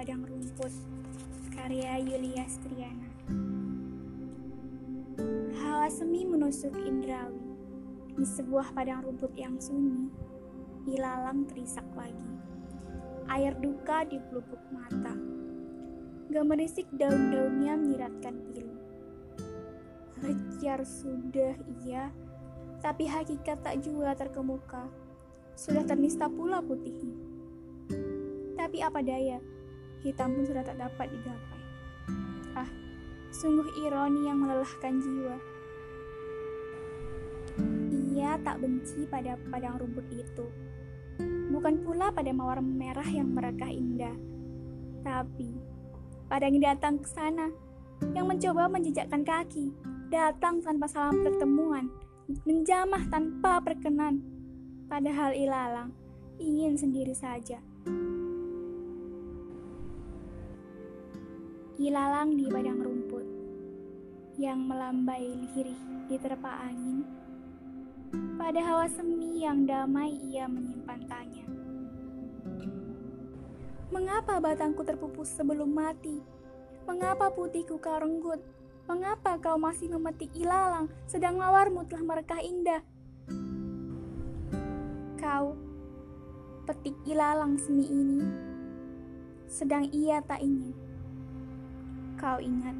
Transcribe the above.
Padang Rumput. Karya Yulia Striana. Hawa semi menusuk indrawi. Di sebuah padang rumput yang sunyi Ilalang terisak lagi. Air duka di pelupuk mata. Gemerisik daun-daunnya menyiratkan pilu. Lejar sudah iya Tapi hakikat tak juga terkemuka. Sudah ternista pula putihnya tapi apa daya, hitam pun sudah tak dapat digapai. Ah, sungguh ironi yang melelahkan jiwa. Ia tak benci pada padang rumput itu. Bukan pula pada mawar merah yang merekah indah. Tapi, pada yang datang ke sana, yang mencoba menjejakkan kaki, datang tanpa salam pertemuan, menjamah tanpa perkenan. Padahal ilalang ingin sendiri saja. Ilalang di padang rumput yang melambai lirih di terpa angin. Pada hawa semi yang damai ia menyimpan tanya. Mengapa batangku terpupus sebelum mati? Mengapa putihku kau renggut? Mengapa kau masih memetik ilalang sedang mawarmu telah merekah indah? Kau petik ilalang semi ini, sedang ia tak ingin kau ingat.